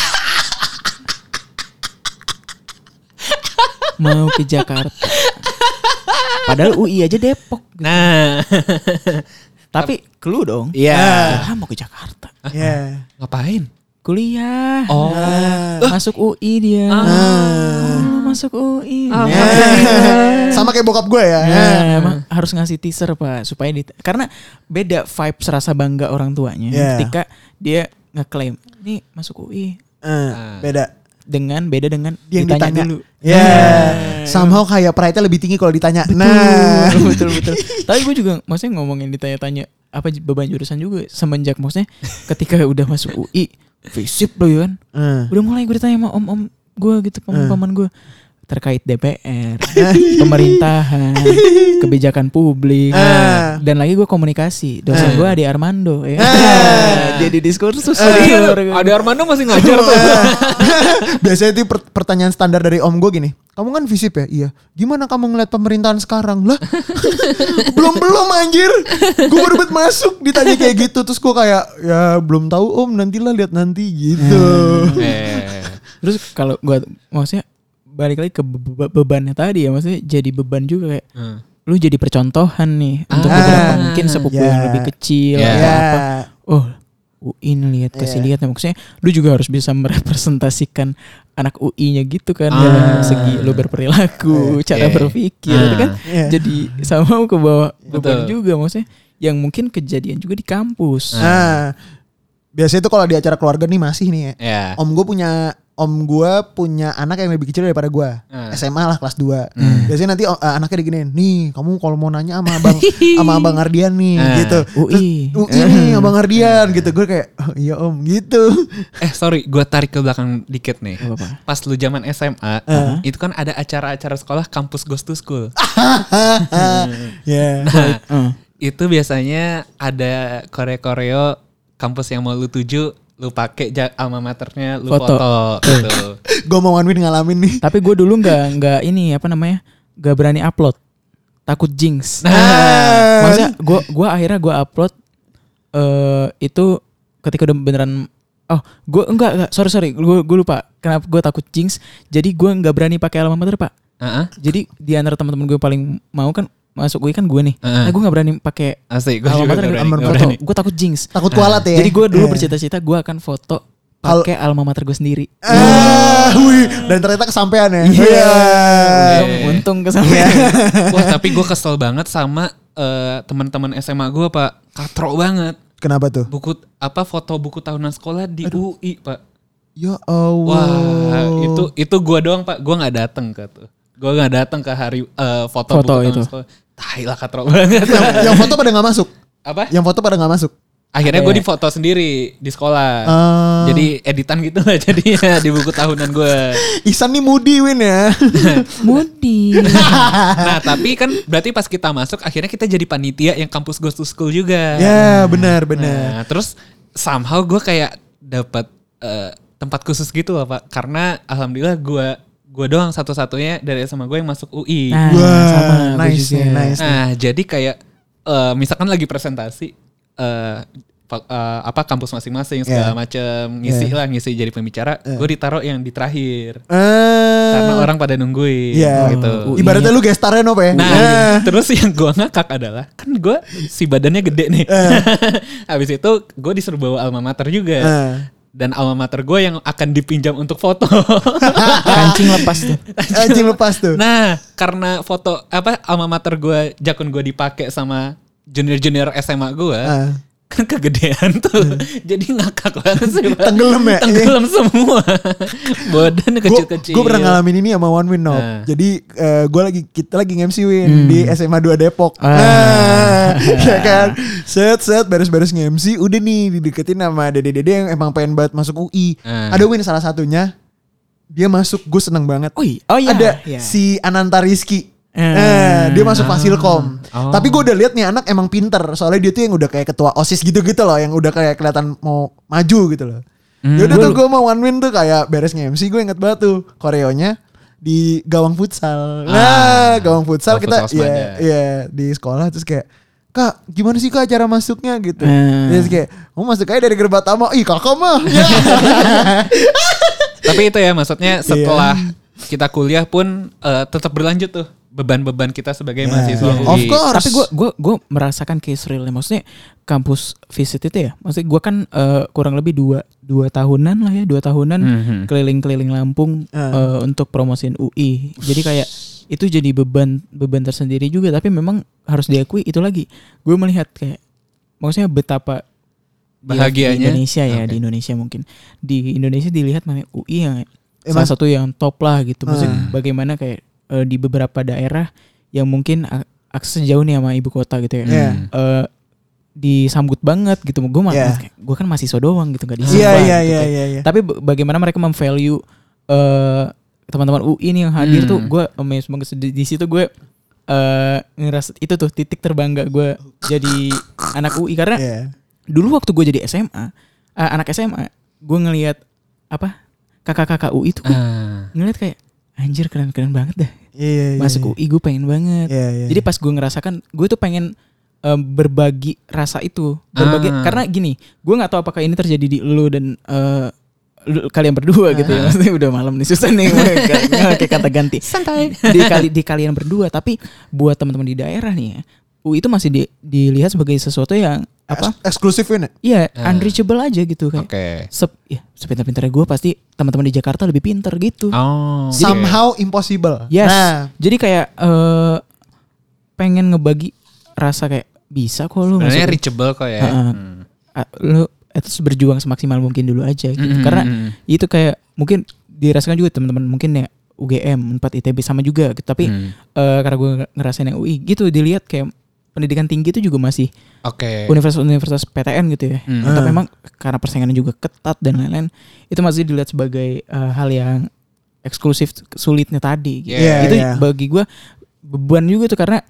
mau ke Jakarta. Padahal UI aja Depok. Nah, Tapi clue dong. Iya. Ilham mau ke Jakarta. ya ngapain? Kuliah. Oh. Masuk UI dia. Ah. Oh, masuk UI. Ah. Nah, sama kayak bokap gue ya Nah, emang harus ngasih teaser pak supaya di karena beda vibe serasa bangga orang tuanya Yeah. ketika dia ngeklaim ini masuk UI Eh, beda dengan beda dengan yang ditanya ditanya. dulu. ya somehow kayak pride-nya lebih tinggi kalau ditanya nah betul betul. Tapi gue juga maksudnya ngomongin ditanya-tanya apa beban jurusan juga semenjak maksudnya ketika udah masuk UI visip loh ya kan. Eh. Udah mulai gue ditanya sama om-om gue gitu paman-paman gue terkait DPR, pemerintahan, kebijakan publik, Ah. dan lagi gue komunikasi. Dosen gue Adi Armando, ya. Ah. Jadi diskursus. Iya, senior. Ada Armando masih ngajar tuh. Biasanya itu per- pertanyaan standar dari om gue gini. Kamu kan visip ya? Iya. Gimana kamu ngeliat pemerintahan sekarang? Lah, belum belum anjir. Gue baru buat masuk ditanya kayak gitu. Terus gue kayak ya belum tahu om. Nantilah lihat nanti gitu. Eh. Terus kalau gue maksudnya balik lagi ke be- be- bebannya tadi ya, maksudnya jadi beban juga kayak Hmm. lu jadi percontohan nih untuk Ah. beberapa mungkin sepupu Ya. yang lebih kecil Ya. atau Ya. apa. Oh, UI nih lihat kasih Iya. lihat maksudnya lu juga harus bisa merepresentasikan anak UI-nya gitu kan Ah. dalam segi lu berperilaku, cara Iya. berpikir Ah. itu kan Iya. jadi sama ke bawah beban juga maksudnya yang mungkin kejadian juga di kampus. Ah. Nah, biasanya itu kalau di acara keluarga nih masih nih ya. Ya. Om gue punya om gue punya anak yang lebih kecil daripada gue. Ah. SMA lah kelas 2. Hmm. Biasanya nanti eh, anaknya diginiin, nih kamu kalau mau nanya sama abang sama abang Ardian nih Ah. gitu. UI. UI nih abang Ardian gitu. Gue kayak oh, iya om gitu. Eh sorry, gue tarik ke belakang dikit nih. Apa-apa. Pas lu zaman SMA, Uh. itu kan ada acara-acara sekolah kampus Ghost to School. Ya. Nah, Eh. itu biasanya ada koreo-koreo kampus yang mau lu tuju, lu pakai alma maternya, lu Foto. foto, gitu. Gue mau one win ngalamin nih. Tapi gue dulu nggak nggak ini apa namanya nggak berani upload takut jinx. Nah. Maksudnya gue gua akhirnya gue upload eh itu ketika udah beneran oh gue enggak enggak sorry sorry gue gue lupa kenapa gue takut jinx jadi gue nggak berani pakai alma mater pak Heeh. jadi di antara teman-teman gue paling mau kan masuk gue kan gue nih Heeh. nah gue nggak berani pakai Asik, gue juga nggak berani, berani. gue takut jinx Takut kualat ya. jadi gue dulu Iya. bercita-cita gue akan foto Al- pakai alma mater gue sendiri Ah, wih. Dan ternyata kesampean ya. Iya. Iya. untung kesampaian Wah tapi gue kesel banget sama eh, teman-teman SMA gue pak, katrok banget. Kenapa tuh? Buku apa foto buku tahunan sekolah di UI pak. Ya Allah. Wah itu itu gue doang pak, gue nggak dateng ke tuh. Gue nggak dateng ke hari eh, foto, Foto buku tahunan itu. sekolah. Tai lah katrok banget. yang, yang foto pada nggak masuk. apa? Yang foto pada nggak masuk. Akhirnya gue Ada. difoto sendiri di sekolah. Ah. Jadi editan gitu lah jadinya di buku tahunan gue. Ihsan nih Mudi win ya. Mudi nah tapi kan berarti pas kita masuk akhirnya kita jadi panitia yang kampus Ghost to School juga. ya benar benar. Nah, terus somehow gue kayak dapat eh, tempat khusus gitu loh pak, karena alhamdulillah gue gue doang satu-satunya dari SMA gue yang masuk UI. Nah, Wah, sama nice nih, nice. Nah, jadi kayak eh, misalkan lagi presentasi eh fa- eh, apa kampus masing-masing segala Yeah. macem ngisi Yeah. lah ngisi jadi pembicara, gue ditaruh yang di terakhir Eh, karena orang pada nungguin Iya. gitu. Ibaratnya lu gestarnya Nop ya. Nah, Eh. terus yang gue ngakak adalah kan gue si badannya gede nih. Habis itu gue disuruh bawa alma mater juga. Eh. Dan alma mater gue yang akan dipinjam untuk foto. Kancing lepas tuh. Anjing lepas tuh. nah, karena foto apa alma mater gue jakun gue dipakai sama junior-junior SMA gue. Ah. Kan kegedean tuh. Jadi ngakak banget sih. Tenggelam ya? Tenggelam semua. Badan kecil-kecil. Gue pernah ngalamin ini sama One Win Nop. Nah. Jadi gue lagi kita lagi nge-MC Win di SMA 2 Depok. Ah. Nah, ya kan. Set set beres-beres nge-MC udah nih dideketin sama dede-dede yang emang pengen banget masuk UI. Ah. Ada Win salah satunya dia masuk gue seneng banget. Oh iya, oh iya. Ada iya. si Ananta Rizky. Eh. Eh, dia masuk Fasilkom. Oh. Tapi gue udah lihat nih anak emang pinter. Soalnya dia tuh yang udah kayak ketua OSIS gitu-gitu loh. Yang udah kayak kelihatan mau maju gitu loh. Hmm. Ya udah tuh gue mau one win tuh kayak beres nge-MC gue inget banget tuh. Koreonya di gawang futsal. Nah, gawang futsal kita futsal ya Semada. ya di sekolah terus kayak Kak, gimana sih kak cara masuknya gitu? Eh. Terus kayak, mau masuk aja dari gerbang utama. Ih kakak mah. Ya. Tapi itu ya maksudnya Iya. setelah kita kuliah pun eh, tetap berlanjut tuh beban-beban kita sebagai Yeah. mahasiswa Yeah. UI. Of course. Tapi gue gua gua merasakan case realnya. Maksudnya kampus visit itu ya. Maksudnya gue kan eh, kurang lebih dua dua tahunan lah ya, dua tahunan Mhm. keliling-keliling Lampung Ah. eh, untuk promosiin UI. Jadi kayak itu jadi beban beban tersendiri juga. Tapi memang harus diakui itu lagi. Gue melihat kayak maksudnya betapa Bahagianya. di Indonesia ya Oke. di Indonesia mungkin di Indonesia dilihat namanya UI yang Emang- salah satu yang top lah gitu. Maksudnya Hmm. bagaimana kayak eh, di beberapa daerah yang mungkin a- akses jauh nih sama ibu kota gitu ya. Iya. Eh, disambut banget gitu. Gue mah Iya. gue kan mahasiswa doang gitu nggak Iya disambut. iya gitu, iya kayak. iya. iya. Tapi bagaimana mereka memvalue eh teman-teman UI nih yang hadir Hmm. tuh gue amazed banget di, di situ gue eh ngerasa itu tuh titik terbangga gue jadi anak UI karena Iya. dulu waktu gue jadi SMA eh, anak SMA gue ngelihat apa kakak-kakak UI tuh gue Ah. ngeliat kayak anjir keren-keren banget dah Iya iya. masuk UI gue pengen banget Iya iya. jadi pas gue ngerasakan gue tuh pengen em, berbagi rasa itu berbagi Ah. karena gini gue nggak tahu apakah ini terjadi di lu dan eh, lu- kalian berdua gitu ya maksudnya udah malam nih susah nih kayak kata ganti Santai. di kali di kalian berdua tapi buat teman-teman di daerah nih ya UI itu masih di- dilihat sebagai sesuatu yang apa Eks- eksklusif ini. iya Ah. unreachable aja gitu kayak Oke. sep ya sepintar-pintarnya gue pasti teman-teman di Jakarta lebih pinter gitu Oh. oke. Somehow impossible. Yes. Nah, Jadi kayak eh pengen ngebagi rasa kayak bisa kok lu Sebenarnya reachable kok ya. Heeh. Hmm. Ah, lu itu berjuang semaksimal mungkin dulu aja gitu. Mm, Karena mm, mm. itu kayak mungkin dirasakan juga teman-teman mungkin ya UGM 4 ITB sama juga gitu. Tapi Hmm. eh, karena gue ngerasain yang UI gitu dilihat kayak pendidikan tinggi itu juga masih Oke. universitas-universitas PTN gitu ya. Hmm. Atau memang karena persaingannya juga ketat dan lain-lain itu masih dilihat sebagai eh, hal yang eksklusif sulitnya tadi. Gitu. Iya, itu iya. bagi gue beban juga tuh karena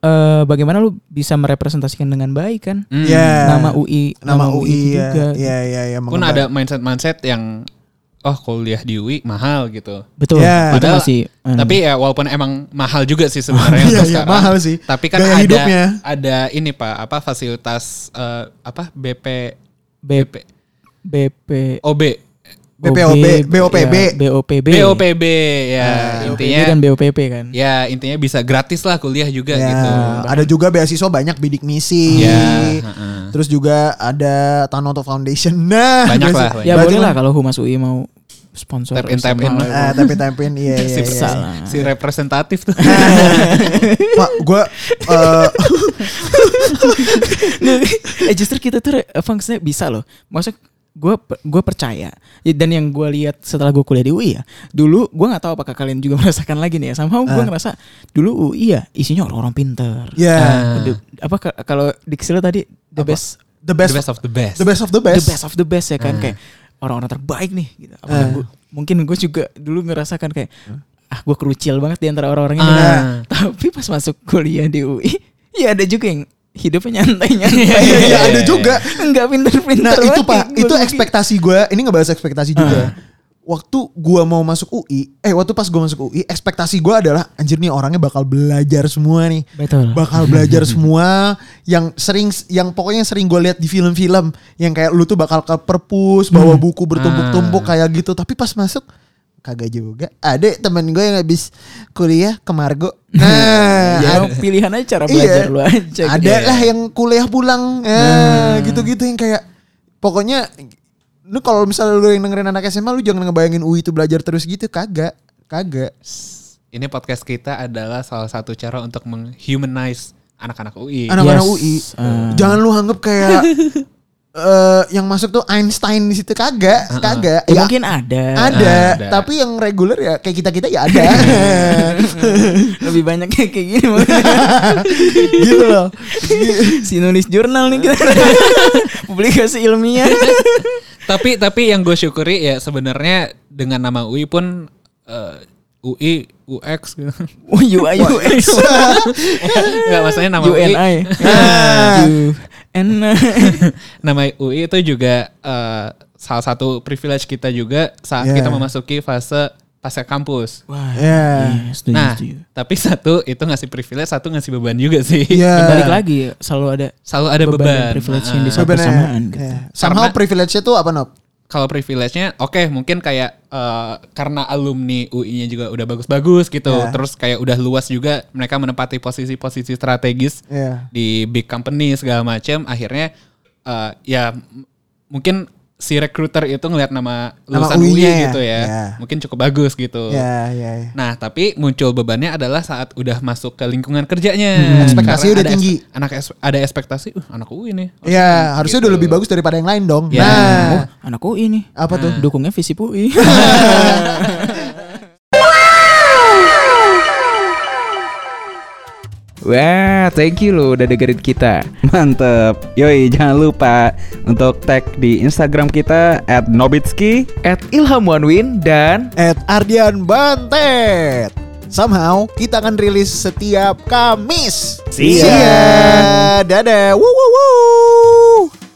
eh, bagaimana lu bisa merepresentasikan dengan baik kan Hmm. Iya. nama UI nama UI ya. juga. Iya iya iya. Pun mengembang. ada mindset-mindset yang oh kuliah di UI mahal gitu. Betul. Iya. Itu Padahal- masih eh, Tapi ya walaupun emang mahal juga sih sebenarnya Iya iya sekarang. mahal sih. Tapi kan Gaya ada hidupnya. ada ini Pak, apa fasilitas eh, apa BP BP BP OB BPOB, BOPB. ya, BOPB BOPB ya BOPB intinya dan BOPP kan. ya intinya bisa gratis lah kuliah juga Ya, gitu. ada juga beasiswa banyak bidik misi. Ya, heeh. Terus juga ada Tanoto Foundation. Nah, Banyak lah, banyak. Ya boleh lah kalau Humas UI mau sponsor Tap in, tap in somehow. lah. Ah, tapi tempin iya iya. si, iya. Si representatif tuh. Pak, gue eh eh justru kita tuh fungsinya bisa loh. Maksudnya gue gue percaya Ya, dan yang gue lihat setelah gue kuliah di UI ya dulu gue nggak tahu apakah kalian juga merasakan lagi nih ya sama gue Ah. ngerasa dulu UI ya isinya orang-orang pinter ya Ah. The- apa ka- kalau diksi lo tadi the Apa? best the the best best of the best. the best of the the best. best of the best ya kan Ah. kayak orang-orang terbaik nih gitu. Ah. gua- mungkin gue juga dulu ngerasakan kayak ah gue kerucil banget di antara orang-orang ini Ah. tapi pas masuk kuliah di UI ya ada juga yang hidupnya nyantai-nyantai Iya iya ada juga. Enggak pinter-pinter Nah itu pak, itu ekspektasi gue. Ini ngebahas ekspektasi juga. Waktu gue mau masuk UI, eh waktu pas gue masuk UI, ekspektasi gue adalah anjir nih orangnya bakal belajar semua nih, Betul. bakal belajar semua. Yang sering, yang pokoknya sering gue lihat di film-film, yang kayak lu tuh bakal ke perpus, bawa buku bertumpuk-tumpuk Ah. kayak gitu. Tapi pas masuk kagak juga. Ada temen gue yang habis kuliah ke Margo. Nah, ya ada- pilihan aja cara Iya. belajar lu aja ada gitu. lah yang kuliah pulang ya Nah. gitu-gitu yang kayak pokoknya lu kalau misalnya lu yang dengerin anak SMA lu jangan ngebayangin UI itu belajar terus gitu kagak kagak Ini podcast kita adalah salah satu cara untuk menghumanize anak-anak UI. anak-anak Yes. UI Ah. jangan lu anggap kayak eh yang masuk tuh Einstein di situ kagak kagak Ya, Ya, mungkin ada. ada, Ada. tapi yang reguler ya kayak kita kita ya ada Lebih banyak kayak kayak gini gitu loh si nulis jurnal nih kita. Publikasi ilmiah. tapi tapi yang gue syukuri ya sebenarnya dengan nama UI pun eh, UI UX gitu. Oh, UI UX. Enggak maksudnya nama UI. UNI. Ah. UNI. Nama UI itu juga eh, salah satu privilege kita juga saat Yeah. kita memasuki fase pasca kampus. Wah. Ya. iya, setuju, Nah, setuju. tapi satu itu ngasih privilege, satu ngasih beban juga sih. Iya. Balik lagi selalu ada Selalu ada beban, beban. privilege yang Nah, di saat Sebenarnya, bersamaan gitu. ya. Somehow Karena- privilege-nya tuh apa, Nob? Kalau privilege-nya oke mungkin kayak eh, karena alumni UI-nya juga udah bagus-bagus gitu. Ya. Terus kayak udah luas juga mereka menempati posisi-posisi strategis Iya. di big company segala macam akhirnya eh, ya mungkin si recruiter itu ngelihat nama Nama lulusan UI ya? gitu ya. Ya. Mungkin cukup bagus gitu. Ya, ya, ya. Nah, tapi muncul bebannya adalah saat udah masuk ke lingkungan kerjanya. Hmm. Ekspektasi Karena udah ada tinggi. es- anak es- ada ekspektasi, uh, anak UI nih. Ya, harusnya udah Gitu. lebih bagus daripada yang lain dong. Ya. Nah, Oh, anak UI nih. apa tuh? Dukungnya visi UI. Wah, thank you loh udah dengerin kita. Mantep. Yoi, jangan lupa untuk tag di Instagram kita @nobitski. At Ilham Wanwin dan At Ardian Bantet. Somehow kita akan rilis setiap Kamis. See ya. See ya. Dadah. Woo woo woo.